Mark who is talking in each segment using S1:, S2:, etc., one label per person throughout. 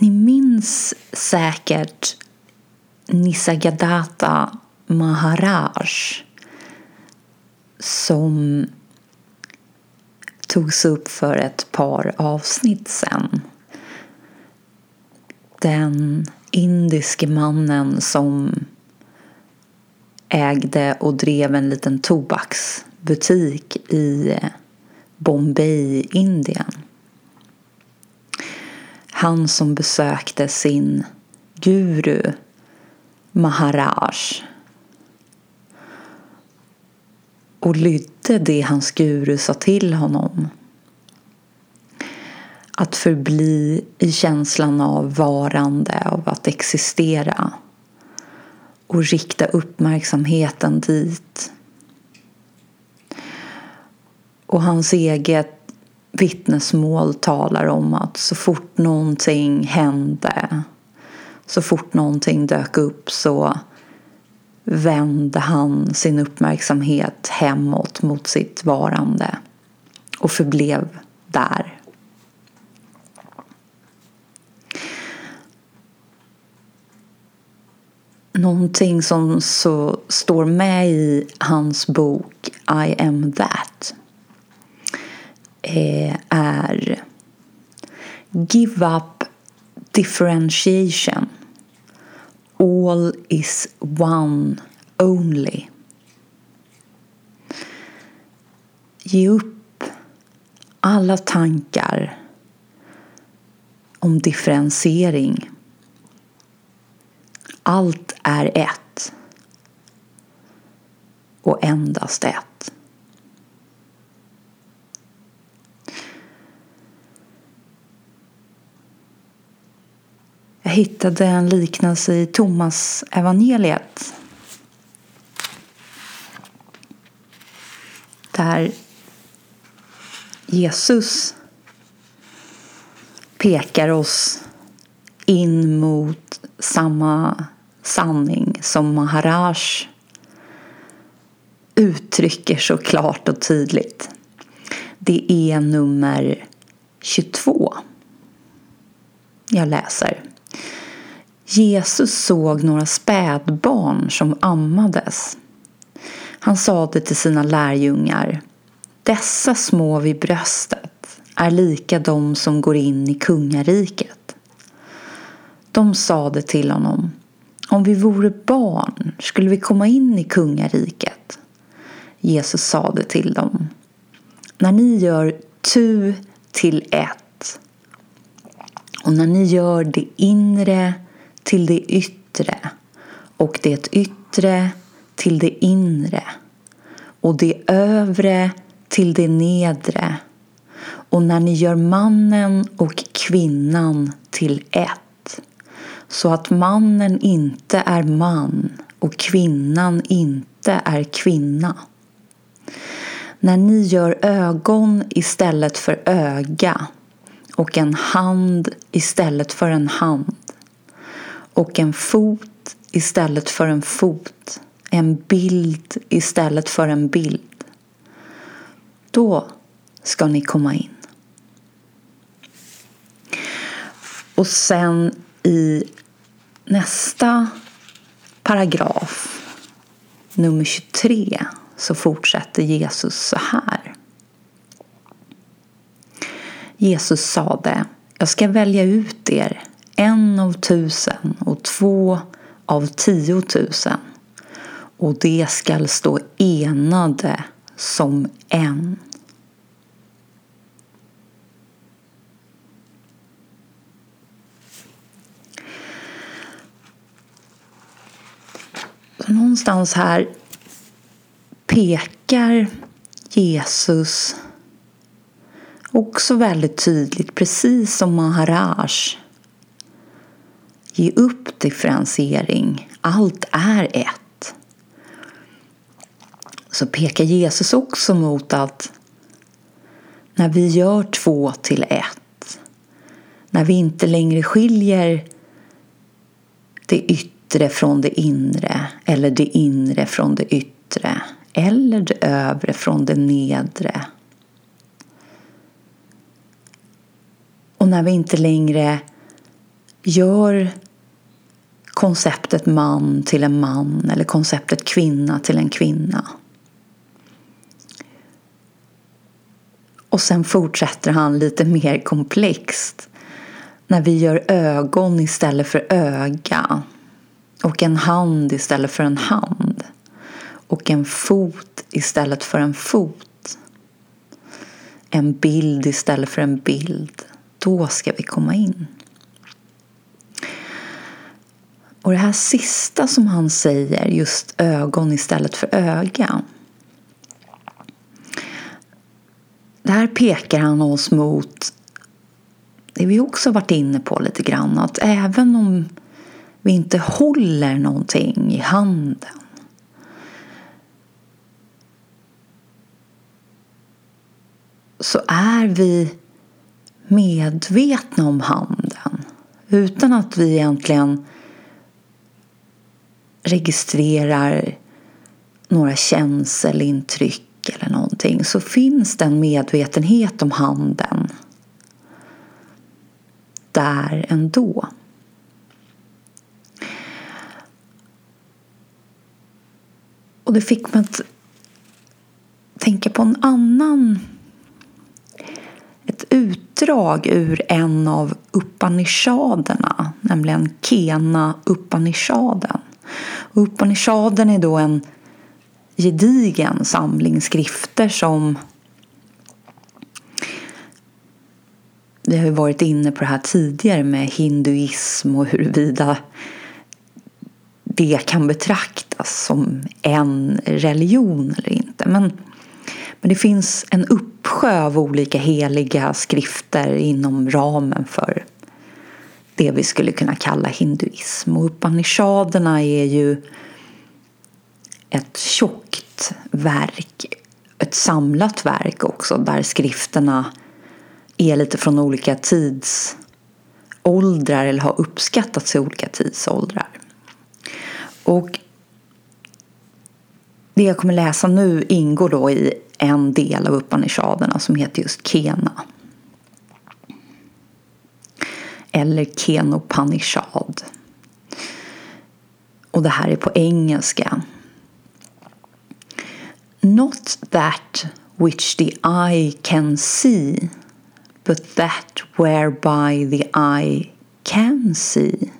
S1: Ni minns säkert Nisargadatta Maharaj som togs upp för ett par avsnitt sen. Den indiske mannen som ägde och drev en liten tobaksbutik i Bombay, Indien. Han som besökte sin guru Maharaj och lydde det hans guru sa till honom. Att förbli i känslan av varande, av att existera och rikta uppmärksamheten dit. Och hans eget vittnesmål talar om att så fort någonting hände, så fort någonting dök upp så vände han sin uppmärksamhet hemåt mot sitt varande och förblev där. Någonting som så står med i hans bok I am that eh, är Give up differentiation All is one only. Ge upp alla tankar om differentiering. Allt är ett och endast ett. Jag hittade en liknelse i Thomas evangeliet. Där Jesus pekar oss in mot samma sanning som Maharaj uttrycker så klart och tydligt. Det är nummer 22. Jag läser. Jesus såg några spädbarn som ammades. Han sade till sina lärjungar Dessa små vid bröstet är lika de som går in i kungariket. De sade till honom Om vi vore barn skulle vi komma in i kungariket. Jesus sade till dem När ni gör tu till ett och när ni gör det inre till det yttre och det yttre till det inre och det övre till det nedre och när ni gör mannen och kvinnan till ett så att mannen inte är man och kvinnan inte är kvinna. När ni gör ögon istället för öga och en hand istället för en hand och en fot istället för en fot, en bild istället för en bild. Då ska ni komma in. Och sen i nästa paragraf, nummer 23, så fortsätter Jesus så här. Jesus sade, jag ska välja ut er en av tusen och två av tiotusen och de skall stå enade som en. Så någonstans här pekar Jesus också väldigt tydligt, precis som Maharaj Ge upp differentiering. Allt är ett. Så pekar Jesus också mot att när vi gör två till ett, när vi inte längre skiljer det yttre från det inre eller det inre från det yttre eller det övre från det nedre. Och när vi inte längre gör konceptet man till en man eller konceptet kvinna till en kvinna. Och sen fortsätter han lite mer komplext. När vi gör ögon istället för öga. Och en hand istället för en hand. Och en fot istället för en fot. En bild istället för en bild. Då ska vi komma in. Och det här sista som han säger, just ögon istället för öga. Där pekar han oss mot det vi också varit inne på lite grann. Att även om vi inte håller någonting i handen så är vi medvetna om handen utan att vi egentligen registrerar några känselintryck eller någonting så finns det en medvetenhet om handen där ändå. Och det fick mig att tänka på en annan ett utdrag ur en av Upanishaderna, nämligen Kena Upanishaden. Upanishaden är då en gedigen samling skrifter som vi har ju varit inne på det här tidigare med hinduism och huruvida det kan betraktas som en religion eller inte. Men, men det finns en uppsjö av olika heliga skrifter inom ramen för det vi skulle kunna kalla hinduism. Och Upanishaderna är ju ett tjockt verk, ett samlat verk också där skrifterna är lite från olika tidsåldrar eller har uppskattats i olika tidsåldrar. Och det jag kommer läsa nu ingår då i en del av Upanishaderna som heter just Kena. Eller Kenopanishad. Och det här är på engelska. Not that which the eye can see, but that whereby the eye can see.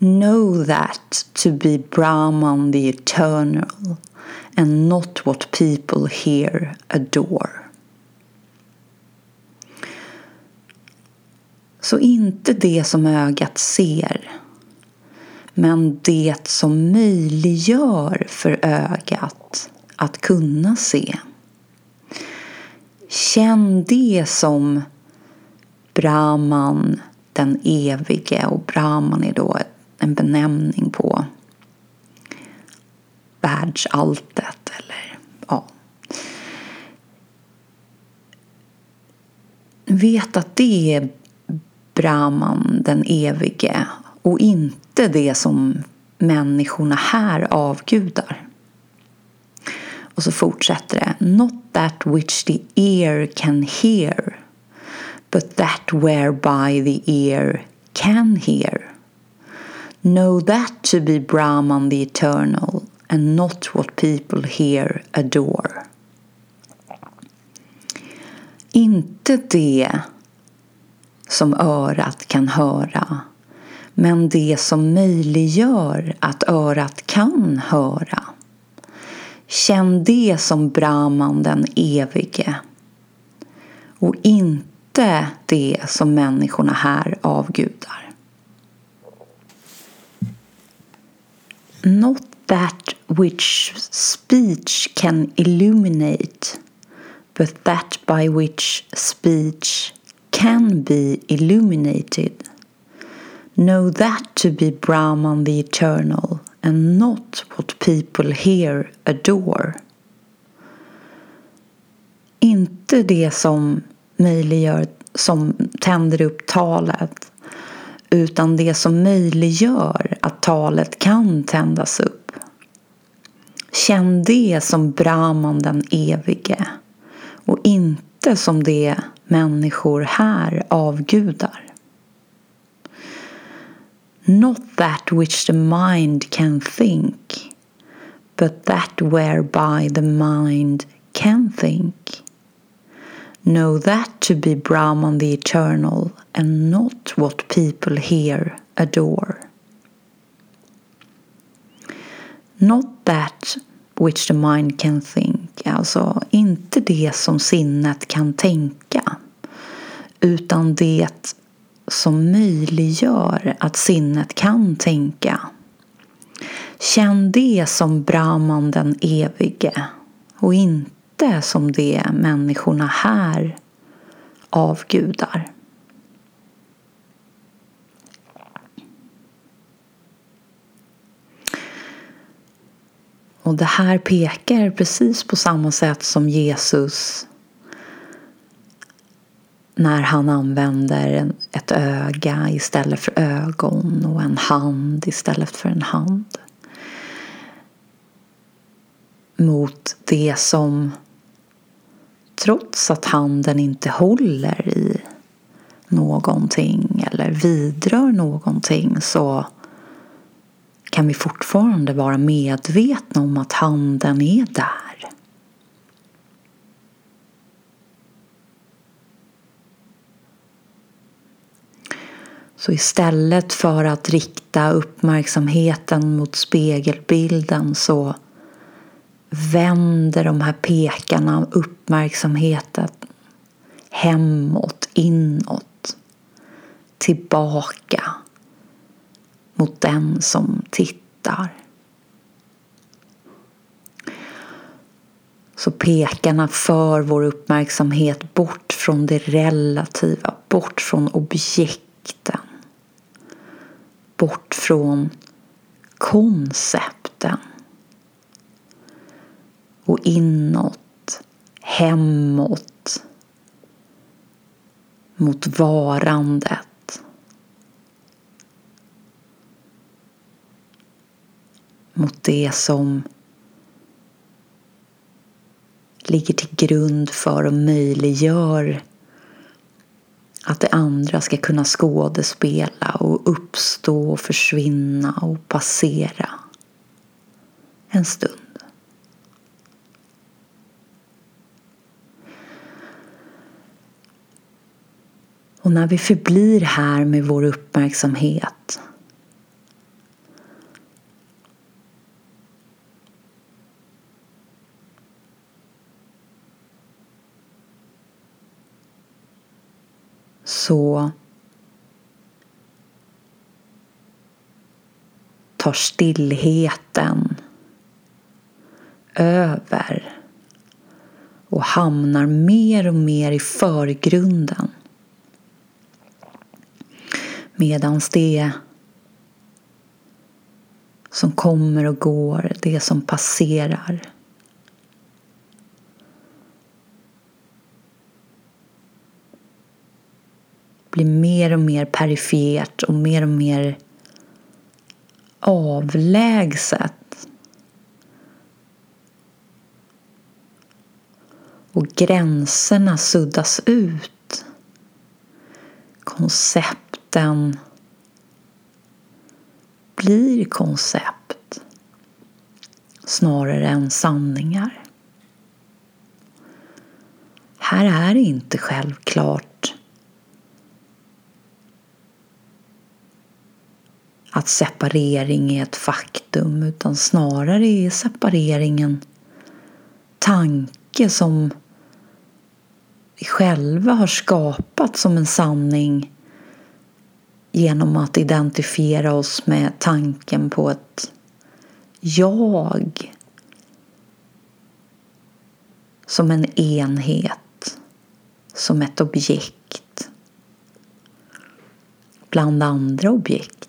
S1: Know that to be Brahman the eternal, and not what people here adore. Så inte det som ögat ser, men det som möjliggör för ögat att kunna se. Känn det som Brahman, den evige. Och Brahman är då en benämning på världsalltet. Eller, ja. Vet att det är Brahman, den evige och inte det som människorna här avgudar. Och så fortsätter det. Not that which the ear can hear but that whereby the ear can hear. Know that to be Brahman the eternal and not what people here adore. Inte det som örat kan höra men det som möjliggör att örat kan höra. Känn det som Brahman den evige och inte det som människorna här avgudar. Not that which speech can illuminate but that by which speech can be illuminated. Know that to be Brahman the eternal and not what people here adore. Inte det som möjliggör, som tänder upp talet utan det som möjliggör att talet kan tändas upp. Känn det som Brahman den evige och inte som det människor här avgudar. Not that which the mind can think, but that whereby the mind can think. Know that to be Brahman the eternal and not what people here adore. Not that which the mind can think, alltså inte det som sinnet kan tänka utan det som möjliggör att sinnet kan tänka. Känn det som Brahman den evige och inte som det människorna här avgudar. Och det här pekar precis på samma sätt som Jesus när han använder ett öga istället för ögon och en hand istället för en hand. Mot det som trots att handen inte håller i någonting eller vidrör någonting så kan vi fortfarande vara medvetna om att handen är där. Så istället för att rikta uppmärksamheten mot spegelbilden så vänder de här pekarna uppmärksamheten hemåt, inåt, tillbaka mot den som tittar. Så pekarna för vår uppmärksamhet bort från det relativa, bort från objekten. Bort från koncepten. Och inåt, hemåt, mot varandet. Mot det som ligger till grund för och möjliggör att det andra ska kunna skådespela och uppstå och försvinna och passera en stund. Och när vi förblir här med vår uppmärksamhet så tar stillheten över och hamnar mer och mer i förgrunden. Medan det som kommer och går, det som passerar blir mer och mer perifert och mer och mer avlägset. Och gränserna suddas ut. Koncepten blir koncept snarare än sanningar. Här är det inte självklart att separering är ett faktum utan snarare är separeringen tanke som vi själva har skapat som en sanning genom att identifiera oss med tanken på ett jag som en enhet, som ett objekt bland andra objekt.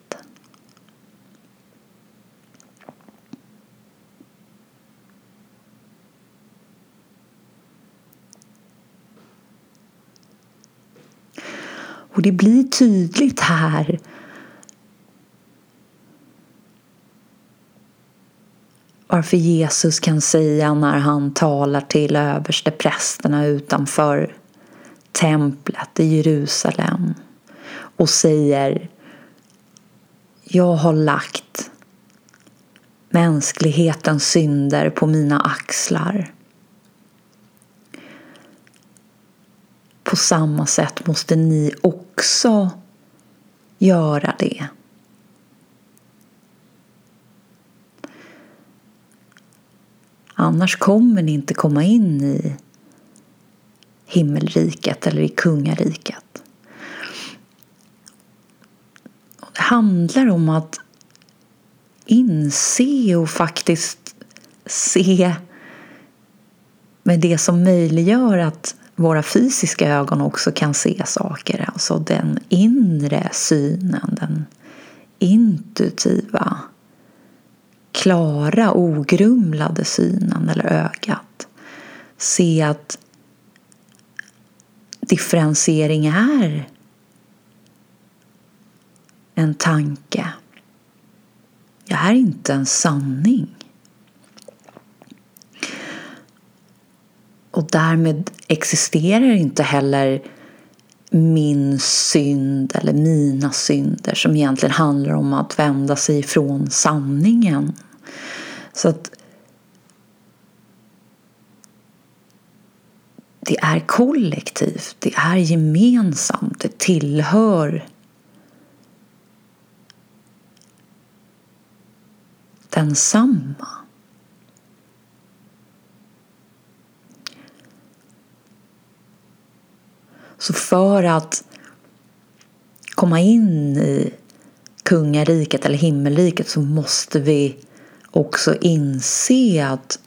S1: Och det blir tydligt här varför Jesus kan säga när han talar till översteprästerna utanför templet i Jerusalem och säger jag har lagt mänsklighetens synder på mina axlar. På samma sätt måste ni också göra det. Annars kommer ni inte komma in i himmelriket eller i kungariket. Det handlar om att inse och faktiskt se med det som möjliggör att våra fysiska ögon också kan se saker. Alltså den inre synen, den intuitiva, klara, ogrumlade synen eller ögat. Se att differentiering är en tanke. Jag är inte en sanning. Och därmed existerar inte heller min synd eller mina synder som egentligen handlar om att vända sig ifrån sanningen. Så att det är kollektivt, det är gemensamt, det tillhör densamma. Så för att komma in i kungariket eller himmelriket så måste vi också inse att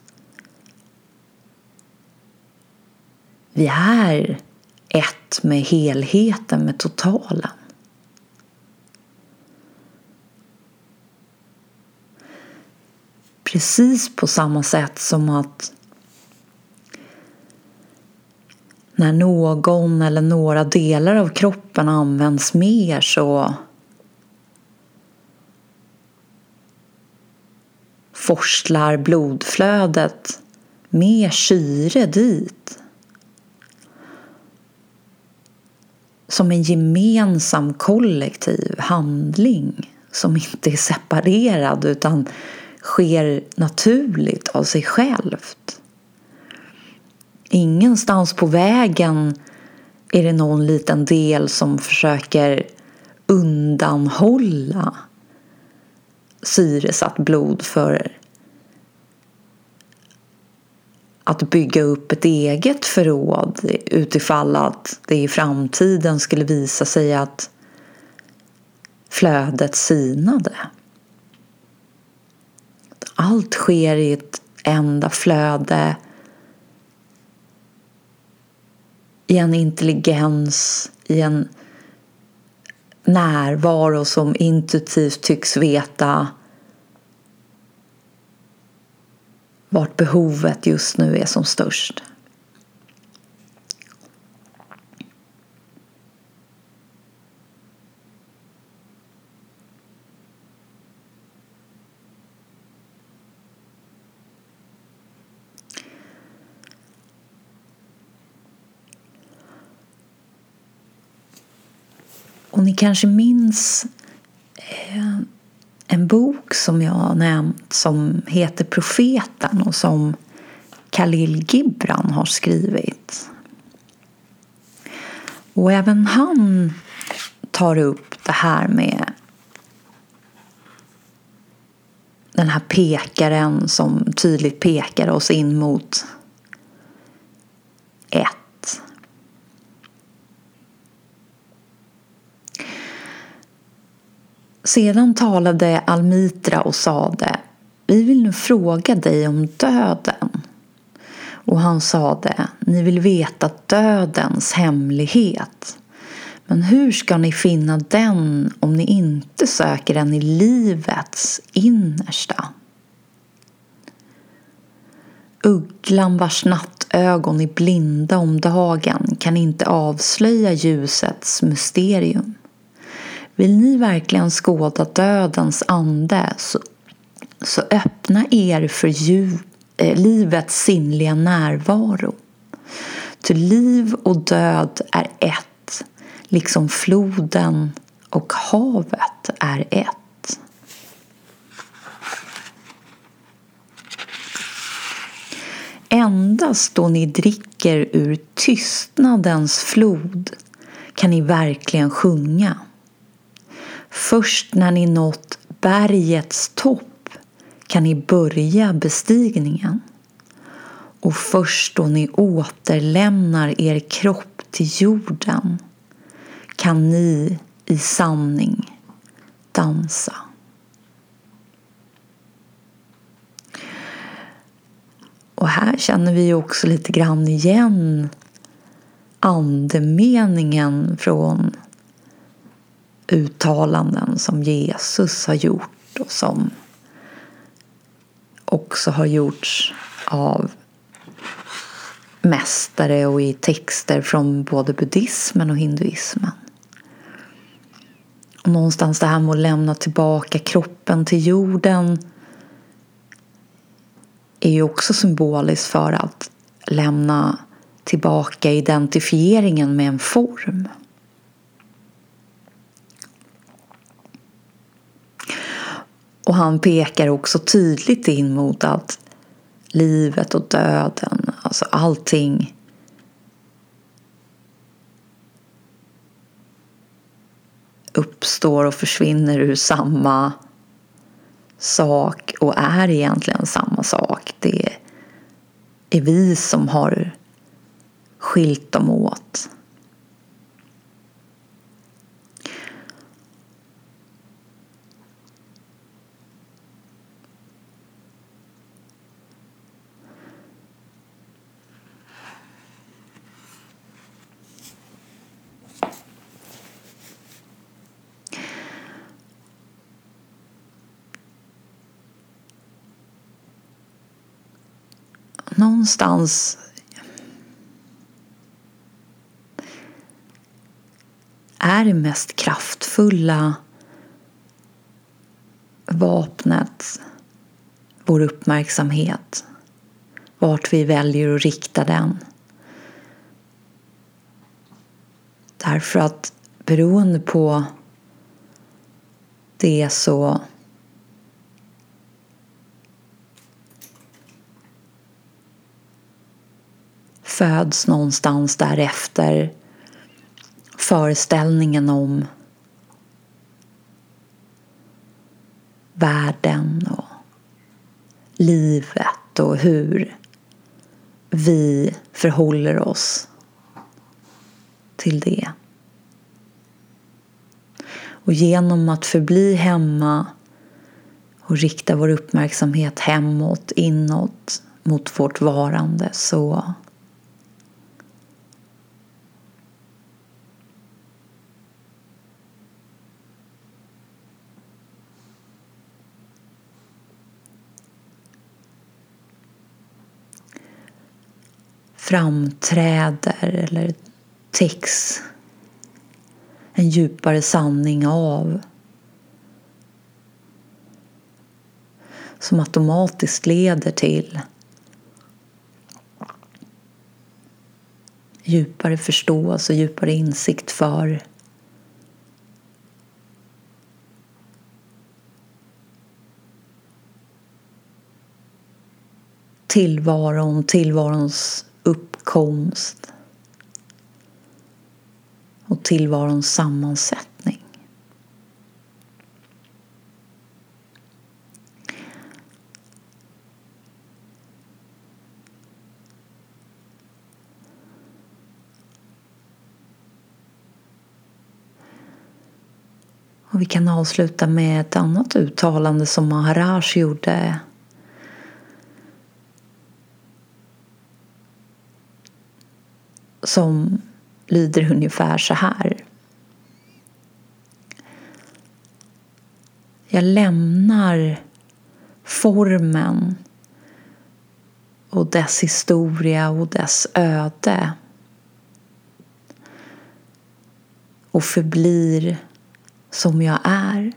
S1: vi är ett med helheten, med totalen. Precis på samma sätt som att när någon eller några delar av kroppen används mer så forslar blodflödet mer syre dit. Som en gemensam kollektiv handling som inte är separerad utan sker naturligt av sig självt. Ingenstans på vägen är det någon liten del som försöker undanhålla syresatt blod för att bygga upp ett eget förråd utifall att det i framtiden skulle visa sig att flödet sinade. Allt sker i ett enda flöde i en intelligens, i en närvaro som intuitivt tycks veta vart behovet just nu är som störst. Och ni kanske minns eh, en bok som jag har nämnt som heter Profeten och som Khalil Gibran har skrivit. Och även han tar upp det här med den här pekaren som tydligt pekar oss in mot ett sedan talade Almitra och sade Vi vill nu fråga dig om döden. Och han sade Ni vill veta dödens hemlighet. Men hur ska ni finna den om ni inte söker den i livets innersta? Ugglan vars nattögon är blinda om dagen kan inte avslöja ljusets mysterium. Vill ni verkligen skåda dödens ande så, så öppna er för djup, eh, livets sinnliga närvaro. Ty liv och död är ett, liksom floden och havet är ett. Endast då ni dricker ur tystnadens flod kan ni verkligen sjunga. Först när ni nått bergets topp kan ni börja bestigningen. Och först då ni återlämnar er kropp till jorden kan ni i sanning dansa. Och här känner vi också lite grann igen andemeningen från uttalanden som Jesus har gjort och som också har gjorts av mästare och i texter från både buddhismen och hinduismen. Och någonstans det här med att lämna tillbaka kroppen till jorden är ju också symboliskt för att lämna tillbaka identifieringen med en form. Och han pekar också tydligt in mot att livet och döden, alltså allting uppstår och försvinner ur samma sak och är egentligen samma sak. Det är vi som har skilt dem åt. Någonstans är det mest kraftfulla vapnet vår uppmärksamhet. Vart vi väljer att rikta den. Därför att beroende på det så föds någonstans därefter föreställningen om världen och livet och hur vi förhåller oss till det. Och genom att förbli hemma och rikta vår uppmärksamhet hemåt, inåt, mot vårt varande så framträder eller täcks en djupare sanning av. Som automatiskt leder till djupare förståelse och djupare insikt för tillvaron, tillvarons konst och tillvarons sammansättning. Och vi kan avsluta med ett annat uttalande som Maharaj gjorde som lyder ungefär så här. Jag lämnar formen och dess historia och dess öde och förblir som jag är.